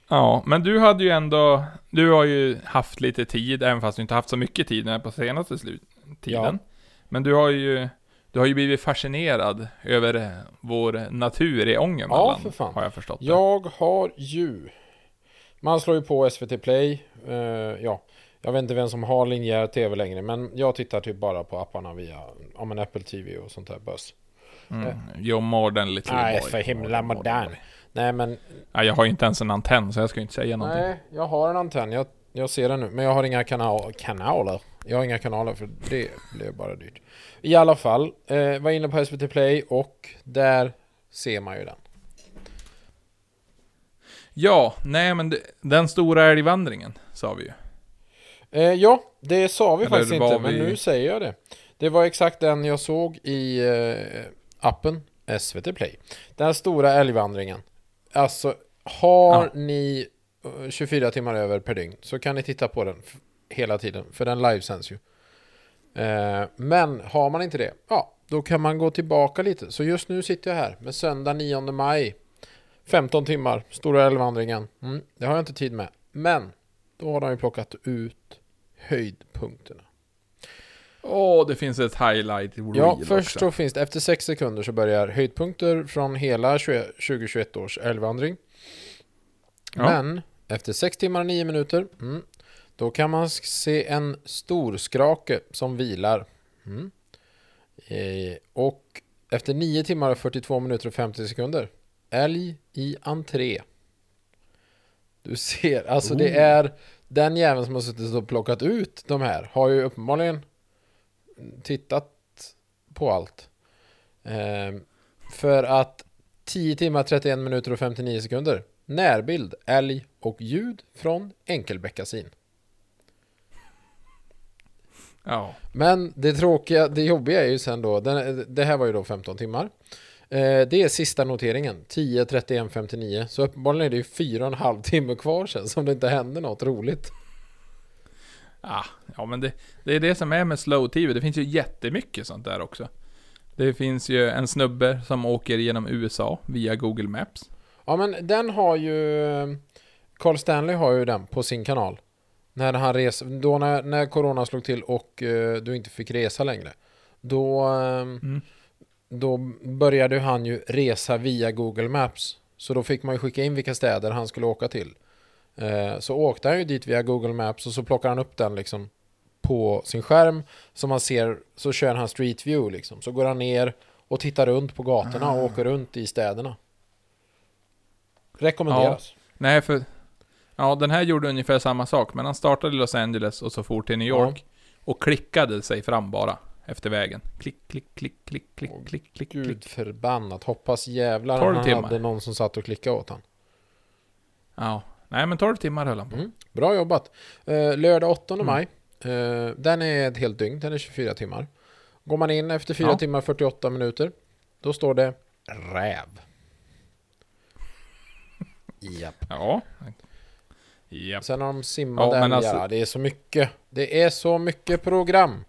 ja, men du hade ju ändå, du har ju haft lite tid, även fast du inte haft så mycket tid på senaste slut, tiden. Men du har ju, du har ju blivit fascinerad över eh, vår natur i Ångermanland. Ja, för fan. Har jag förstått det. Jag har ju... Man slår ju på SVT Play. eh, ja. Jag vet inte vem som har linjär tv längre, men jag tittar typ bara på apparna via om en Apple TV och sånt där bös. Mm. You're more than little Nej, boy. för himla More than modern. Nej, men Nej, jag har ju inte ens en antenn så jag ska ju inte säga någonting. nej, jag har en antenn. Jag, jag ser den nu, men jag har inga kanal kanaler. Jag har inga kanaler för det blev bara dyrt. I alla fall, eh, var inne på SVT Play och där ser man ju den. Ja, nej men det, den stora älgvandringen sa vi ju. Eh, ja, det sa vi Eller faktiskt inte, men vi- nu säger jag det. Det var exakt den jag såg i eh, appen SVT Play. Den stora älgvandringen. Alltså, har Ja. ni eh, 24 timmar över per dygn så kan ni titta på den hela tiden, för den livesänds ju. Eh, men har man inte det, ja, då kan man gå tillbaka lite. Så just nu sitter jag här med söndag 9 maj. 15 timmar, Stora älgvandringen. Mm, det har jag inte tid med. Men då har de ju plockat ut höjdpunkterna. Åh, det finns ett highlight reel Ja, först också. så finns det, efter 6 sekunder så börjar höjdpunkter från hela 20 2021 års älgvandring. Ja. Men efter 6 timmar och 9 minuter, mm, då kan man se en storskrake som vilar. Mm. Eh, och efter 9 timmar och 42 minuter och 50 sekunder, älg i entré. Du ser, alltså det Oh. är den jäveln som har suttit och plockat ut de här har ju uppenbarligen tittat på allt. Ehm, för att 10 timmar 31 minuter och 59 sekunder närbild, älg och ljud från enkelbeckasin. Ja. Men det tråkiga, det jobbiga är ju sen då, den, det här var ju då 15 timmar. Eh, det är sista noteringen, 10, 31, 59. Så uppenbarligen är det ju fyra och en halv timme kvar sen som det inte händer något roligt. Ah, ja, men det, det är det som är med slow TV. Det finns ju jättemycket sånt där också. Det finns ju en snubbe som åker genom USA via Google Maps. Ja men den har ju Carl Stanley har ju den på sin kanal När han reser, då när, när Corona slog till och eh, du inte fick resa längre Då eh, Mm. Då började han ju resa via Google Maps Så då fick man ju skicka in vilka städer han skulle åka till Så åkte han ju dit via Google Maps och så plockar han upp den liksom På sin skärm Så man ser, så kör han Street View liksom Så går han ner och tittar runt på gatorna och åker runt i städerna Rekommenderas. Nej, för... Ja, den här gjorde ungefär samma sak, men han startade i Los Angeles och så for till New York. Och klickade sig fram bara, efter vägen. Klick, klick, klick, klick, klick, Åh, klick, klick, Gud klick. förbannat. Hoppas jävlar 12 han timmar. hade någon som satt och klickade åt han. Ja. Nej, men 12 timmar höll han på. Mm. Bra jobbat. Eh, lördag 8 Mm. maj. Eh, den är ett helt dygn. Den är 24 timmar. Går man in efter 4 Ja. timmar 48 minuter. Då står det räv. Japp. *laughs* Ja. Japp. Sen har de simmade Ja, alltså- Det är så mycket. Det är så mycket program.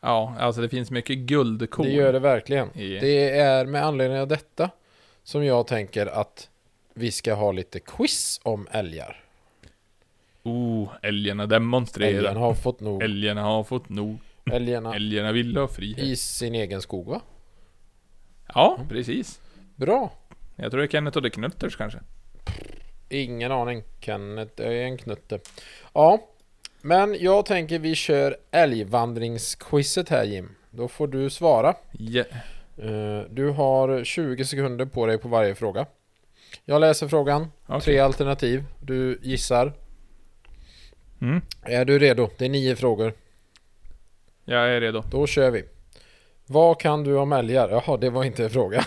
Ja, alltså det finns mycket guldkorn. Det gör det verkligen. I- Det är med anledning av detta som jag tänker att vi ska ha lite quiz om älgar. Oh, älgarna demonstrerar. Älgarna har fått nog. Älgarna har fått nog. Älgarna Älgarna vill ha frihet. i sin egen skog va? Ja, precis. Bra. Jag tror det är Kenneth och the Knutters kanske. Ingen aning. Kenneth är en knutte. Ja, men jag tänker vi kör älgvandringsquizet här Jim. Då får du svara. Eh, Du har 20 sekunder på dig på varje fråga. Jag läser frågan. Okej. Tre alternativ. Du gissar. Mm. Är du redo? Det är nio frågor. Jag är redo. Då kör vi. Vad kan du om älgar? Jaha, det var inte en fråga.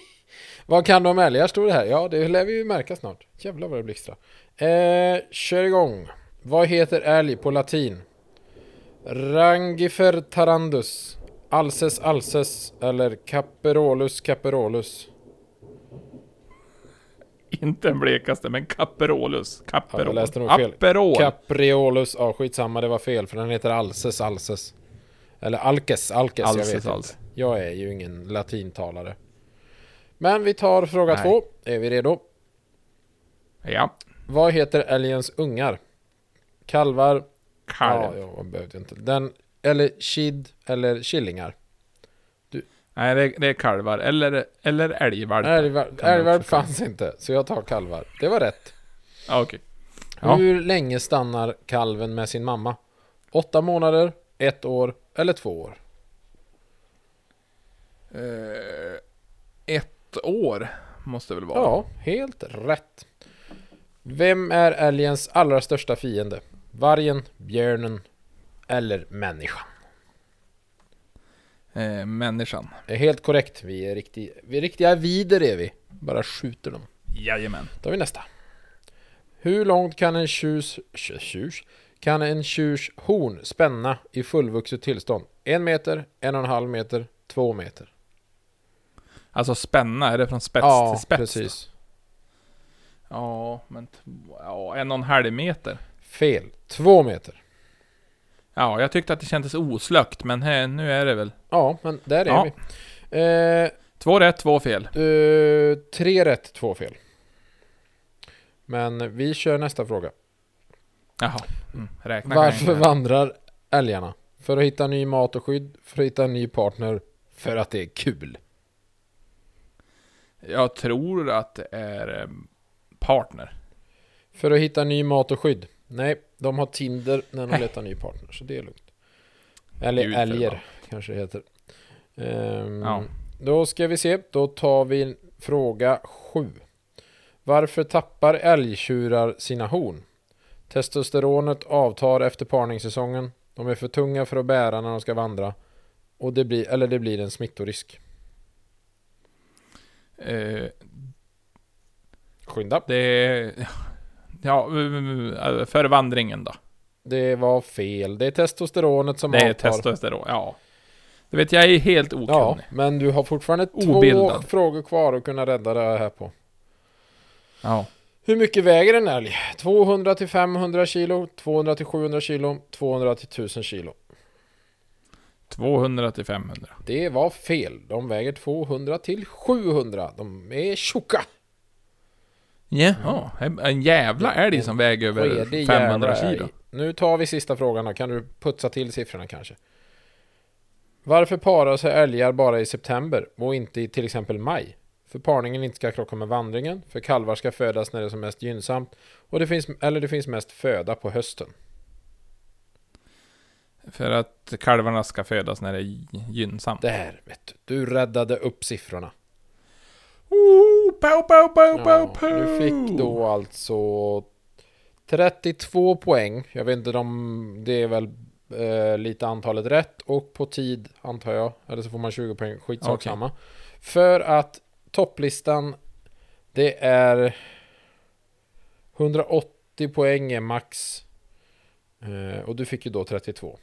*laughs* vad kan du om älgar? Stod det här. Ja, det lär vi ju märka snart. Jävlar vad det blixtrar. Eh, kör igång. Vad heter älg på latin? Rangifer tarandus. Alces alces. Eller Caperolus caperolus. Inte den blekaste, men Caperolus. Caperol. jag läste nog fel. Aperol. Capreolus. Ja, skitsamma. Det var fel. För den heter alces alces. Eller alkes alkes. jag Alces, vet inte. alces. Jag är ju ingen latintalare. Men vi tar fråga Nej. två. Är vi redo? ja. Vad heter älgens ungar? Kalvar? Kalv. Ja, jag behövde inte. Den, eller kid eller killingar? Nej, det, det är kalvar. Eller, eller älgvalpar. Älgvalp säga. fanns inte, så jag tar kalvar. Det var rätt. Ja, okej. Ja. Hur länge stannar kalven med sin mamma? Åtta månader, ett år eller två år? Eh, ett år måste det väl vara? Ja, helt rätt. Vem är älgens allra största fiende? Vargen, björnen eller människan? Eh, människan. Det är helt korrekt. Vi är, riktig, vi är riktiga vider är vi. Bara skjuter dem. Jajamän. Då har vi nästa. Hur långt kan en tjurs, tjus, tjurs, kan en tjurs horn spänna i fullvuxet tillstånd? En meter, en och en halv meter, två meter. Alltså spänna, är det från spets ja, till spets? precis. Ja, men ja, en och en halv meter. Fel. Två meter. Ja, jag tyckte att det kändes oslökt, men här, nu är det väl. Ja, men där är Ja. vi. Eh, Två rätt, två fel. Eh, tre rätt, två fel. Men vi kör nästa fråga. Jaha. Mm, räkna kan jag Varför inte. vandrar älgarna? För att hitta ny mat och skydd, för att hitta en ny partner, för att det är kul. Jag tror att det är eh, partner. För att hitta ny mat och skydd. Nej, de har Tinder när de letar ny partner, så det är lugnt. Eller Gud älger, kanske det heter. Ehm, Ja. Då ska vi se, då tar vi fråga sju. Varför tappar älgtjurar sina horn? Testosteronet avtar efter parningssäsongen. De är för tunga för att bära när de ska vandra. Och det blir, eller det blir en smittorisk. Eh, Skynda. det är... Ja, eh, för vandringen då. Det var fel. Det är testosteronet som Det är avtar. testosteron, ja. Du vet, jag är helt okunnig. Ja, men du har fortfarande två Obildad. frågor kvar att kunna rädda det här på. Ja. Hur mycket väger en älg? 200 till 500 kilo, 200 till 700 kilo, 200 till 1000 kilo. 200 till 500. Det var fel. De väger 200 till 700. De är tjocka. Jaha, en jävla älg som väger över Redig 500 jävla kilo. Nu tar vi sista frågan då. Kan du putsa till siffrorna kanske? Varför parar sig älgar bara i september och inte i till exempel maj? För parningen inte ska krocka med vandringen, för kalvar ska födas när det är som mest gynnsamt och det finns, eller det finns mest föda på hösten. För att kalvarna ska födas när det är gynnsamt. Där vet du. Du räddade upp siffrorna. Pow, pow, pow, pow, Ja, pow. du fick då alltså 32 poäng. Jag vet inte om det är väl eh, lite antalet rätt och på tid antar jag. Eller så får man 20 poäng. Skitsak samma. För att topplistan det är 180 poäng är max. Eh, och du fick ju då 32.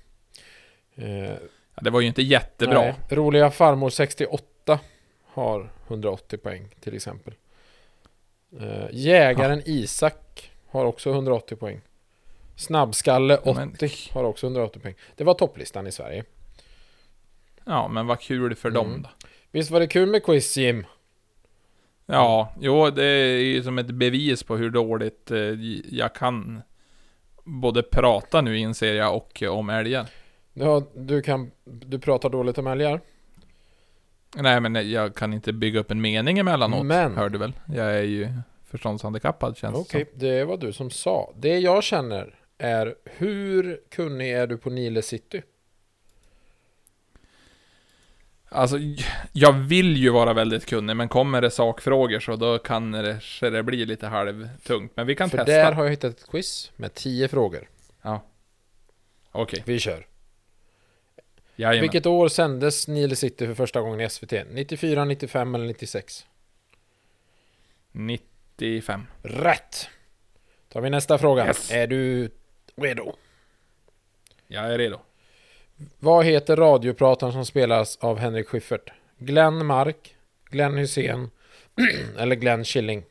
Eh, Ja, det var ju inte jättebra. Nej. Roliga farmor 68 har 180 poäng till exempel. Eh, jägaren Isak har också 180 poäng. Snabbskalle 80 Men- har också 180 poäng. Det var topplistan i Sverige. Ja, men vad kul för Mm. dem då. Visst var det kul med quiz Jim? Ja, jo, det är ju som ett bevis på hur dåligt eh, jag kan både prata nu inser jag och om älgar. Ja, du, kan, du pratar dåligt om älgar. Nej, men jag kan inte bygga upp en mening emellanåt, Men- hör du väl? Jag är ju förståndshandikappad känns det Okej, som. det var du som sa. Det jag känner är hur kunnig är du på Nile City? Alltså, jag vill ju vara väldigt kunnig, men kommer det sakfrågor så då kan det, så det bli lite halvtungt. Men vi kan För testa. där har jag hittat ett quiz med 10 frågor. Okej, Vi kör. Jajamän. Vilket år sändes Nile City för första gången i SVT? 94, 95 eller 96? 95. Rätt! Då tar vi nästa fråga. Yes. Är du redo? Jag är redo. Vad heter radioprataren som spelas av Henrik Schyffert? Glenn Mark, Glenn Hussein *clears throat* eller Glenn Killing?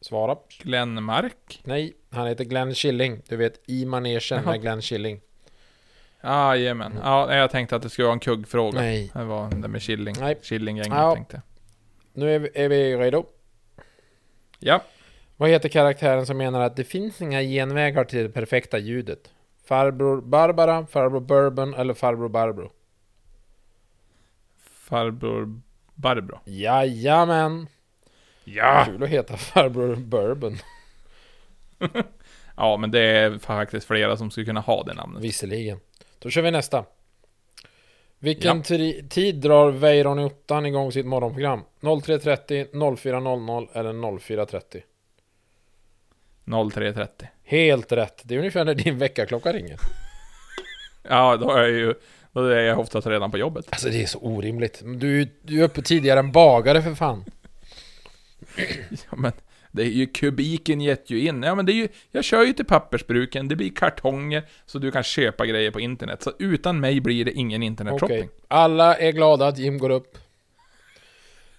Svara. Glenn Mark. Nej, han heter Glenn Killing. Du vet, i manegen med Glenn Killing. Jajamän. Ja, jag tänkte att det skulle vara en kuggfråga. Nej. Det var det med Killing. Nej. Killinggänget Ja. tänkte. Nu är vi, är vi redo. Ja. Vad heter karaktären som menar att det finns inga genvägar till det perfekta ljudet? Farbror Barbara, farbror Bourbon eller farbror Barbro? Farbror Barbro. Jajamän! Ja! Kul att heta farbror Bourbon. *laughs* Ja, men det är faktiskt flera som skulle kunna ha det namnet. Visserligen. Då kör vi nästa. Vilken Ja. tid drar Weiron i ottan igång sitt morgonprogram? 03.30, 04.00 eller 04.30? 03.30. Helt rätt. Det är ungefär när din väckarklocka ringer. *laughs* Ja, då är jag ju... Då är jag oftast redan på jobbet. Alltså det är så orimligt. Du, du är uppe tidigare än bagare för fan. Ja, men det är ju kubiken gett ju in. Ja, men det är ju... Jag kör ju till pappersbruken, det blir kartonger, så du kan köpa grejer på internet. Så utan mig blir det ingen internetshopping. Alla är glada att Jim går upp.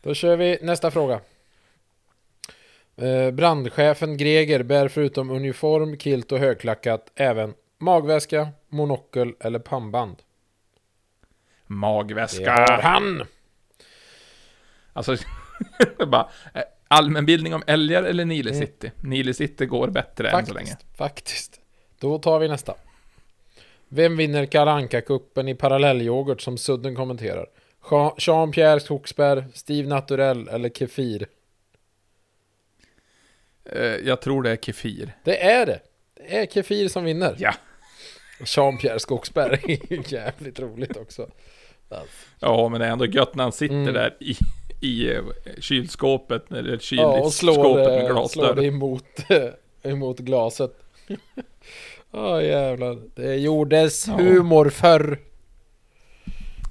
Då kör vi nästa fråga. Eh, brandchefen Greger bär förutom uniform, kilt och högklackat även magväska, monokel eller pannband. Det Magväska. har han! Alltså, *laughs* bara... Allmänbildning om älgar eller Nile Mm. City? Nile City går bättre än så länge. Faktiskt, faktiskt. Då tar vi nästa. Vem vinner Kalle Anka-cupen i parallellyoghurt som Sudden kommenterar? Jean- Jean-Pierre Skogsberg, Steve Naturell eller Kefir? Eh, Jag tror det är Kefir. Det är det! Det är Kefir som vinner. Ja. Jean-Pierre Skogsberg är ju jävligt roligt också. Ja, men det är ändå gött när han sitter Mm. där i, i eh, kylskåpet, eller Ja, kylskåpet slår, med det, slår det glasdörr. emot, *laughs* emot glaset. *laughs* Ja jävlar. Det gjordes Ja. humor förr.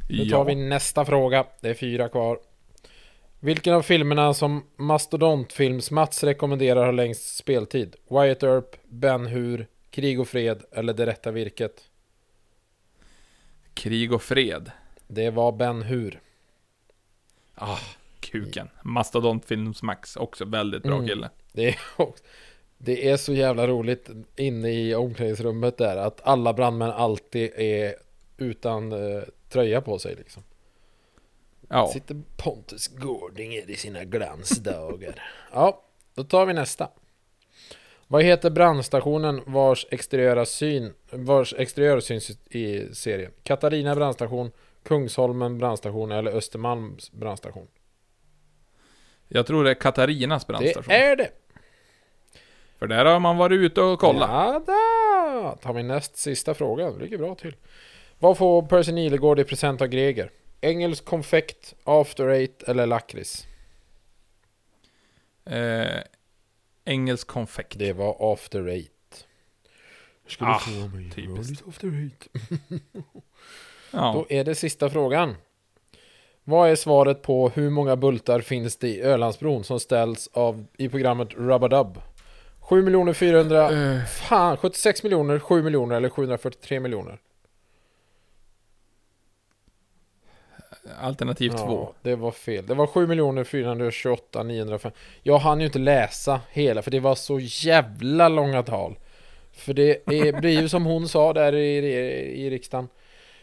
Nu tar Ja. vi nästa fråga. Det är fyra kvar. Vilken av filmerna som Mastodontfilms-Mats rekommenderar har längst speltid? Wyatt Earp, Ben Hur, Krig och Fred eller Det Rätta Virket? Krig och fred. Det var Ben Hur. Ah, kuken. Mastodontfilms Max, också väldigt bra Mm. kille. Det är, *laughs* också- det är så jävla roligt inne i omklädningsrummet där att alla brandmän alltid är utan eh, tröja på sig liksom. Ja. Sitter Pontus Gårdinger i sina glansdagar. *laughs* ja, då tar vi nästa. Vad heter brandstationen vars exteriöra syn, vars exteriör syns i serien? Katarina brandstation, Kungsholmen brandstation eller Östermalms brandstation? Jag tror det är Katarinas brandstation. Det är det! För där har man varit ute och kollat. Ja, då tar vi näst sista frågan. Det ligger bra till. Vad får Percy Nilegård i present av Greger? Engelsk konfekt, after eight eller lakrits? Eh, engelsk konfekt. Det var after eight. Skulle Ah, typiskt. after eight. *laughs* Ja. Då är det sista frågan. Vad är svaret på hur många bultar finns det i Ölandsbron som ställs av i programmet Rubadub? 7 miljoner 400... Eh, Fan, 76 miljoner, 7 miljoner eller 743 miljoner? alternativ två. det var fel. Det var 7 miljoner 428 905. Jag hann ju inte läsa hela för det var så jävla långa tal. För det är, blir ju som hon sa där i, i, i riksdagen.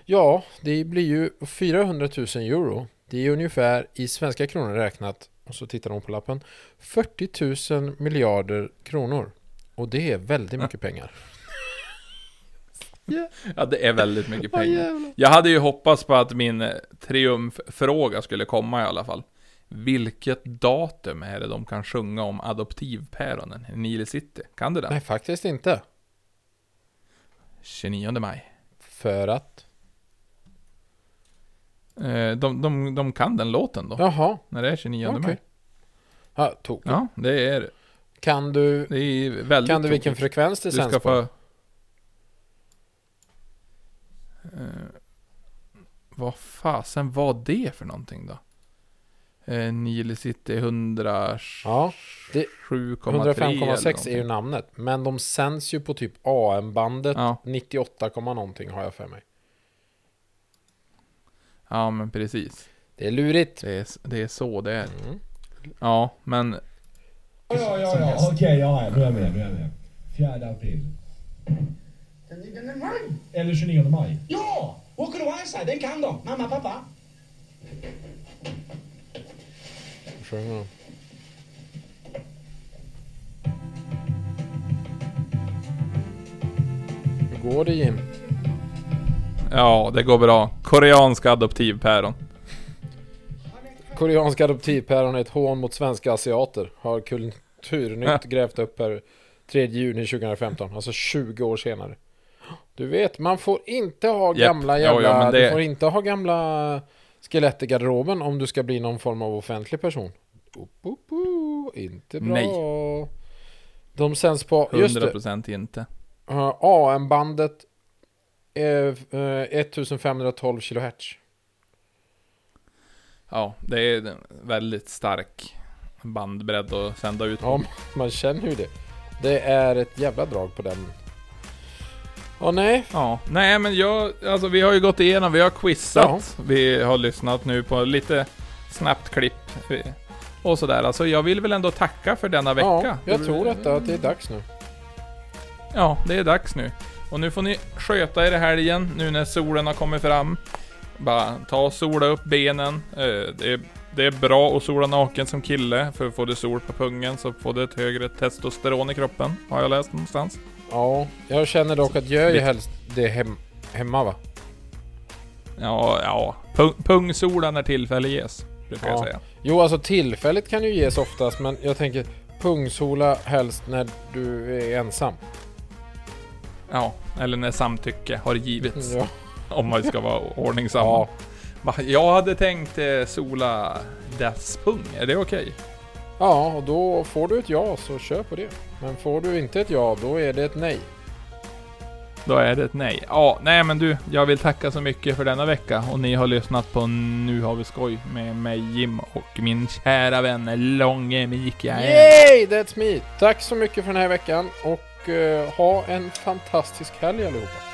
Ja, det blir ju 400 000 euro. Det är ungefär i svenska kronor räknat, och så tittar hon på lappen, 40 000 miljarder kronor. Och det är väldigt mycket pengar. Ja, det är väldigt mycket pengar. Jag hade ju hoppats på att min triumffråga skulle komma i alla fall. Vilket datum är det de kan sjunga om adoptivpäronen i Nile City? Kan du det? Nej, faktiskt inte. 29 maj. För att... Eh, de, de, de kan den låten då, Jaha, när det är 29 okej. maj. ja, tokigt. Ja, det är, Kan du, det är väldigt kan du vilken tråkigt. frekvens det Du sänds på? få... Eh, vad fasen var det för någonting då? Eh, Nile City 107,3 Ja, det- eller 105,6 är ju namnet. Men de sänds ju på typ AM-bandet. Ja. 98, komma någonting har jag för mig. Ja, men precis. Det är lurigt. Det är, det är så det är. Mm. Ja, men Ja, ja, ja, okej, ja, nu är jag med, nu är jag med. 4 april. Den 9 maj? Eller 29 maj. Ja! Åker du Hansa? Den kan de. Mamma, pappa. Sjunger de. Hur går det Jim? Ja, det går bra. Koreanska adoptivpäron. Koreanska adoptivpäron är ett hån mot svenska asiater. Har Kulturnytt grävt upp här 3 juni 2015. Alltså 20 år senare. Du vet, man får inte ha gamla jävla... men Du det- får inte ha gamla skelett i garderoben om du ska bli någon form av offentlig person. Op, op, op. Inte bra. Nej. De sänds på... Just det. 100% inte. Uh, AM-bandet 1512 kHz. Ja, det är en väldigt stark bandbredd att sända ut. Ja, *laughs* man känner ju det. Det är ett jävla drag på den. Ja, nej. Ja, nej men jag, alltså vi har ju gått igenom, vi har quizat, vi har lyssnat nu på lite snabbt klipp och sådär. Alltså jag vill väl ändå tacka för denna vecka. Ja, jag tror att det är dags nu. Ja, det är dags nu. Och nu får ni sköta er i helgen, nu när solen har kommit fram. Bara ta och sola upp benen. Eh, Det är, det är bra att sola naken som kille, för får du sol på pungen så får du ett högre testosteron i kroppen, har jag läst någonstans. Ja, jag känner dock att jag ju helst det hem, hemma va? Ja, ja. Pung, pungsola när tillfälle ges, brukar jag Ja. säga. Jo, alltså tillfället kan ju ges oftast, men jag tänker pungsola helst när du är ensam. Ja, eller när samtycke har givits. Ja. Om man ska vara ordningsam. Ja. Jag hade tänkt eh, sola dess pung, är det okej? ja, och då får du ett ja så kör på det. Men får du inte ett ja, då är det ett nej. Då är det ett nej. Ja, nej men du, jag vill tacka så mycket för denna vecka och ni har lyssnat på Nu har vi skoj med mig Jim och min kära vän Långe Mikael. Yay! That's me! Tack så mycket för den här veckan och Eh, ha en fantastisk helg allihopa.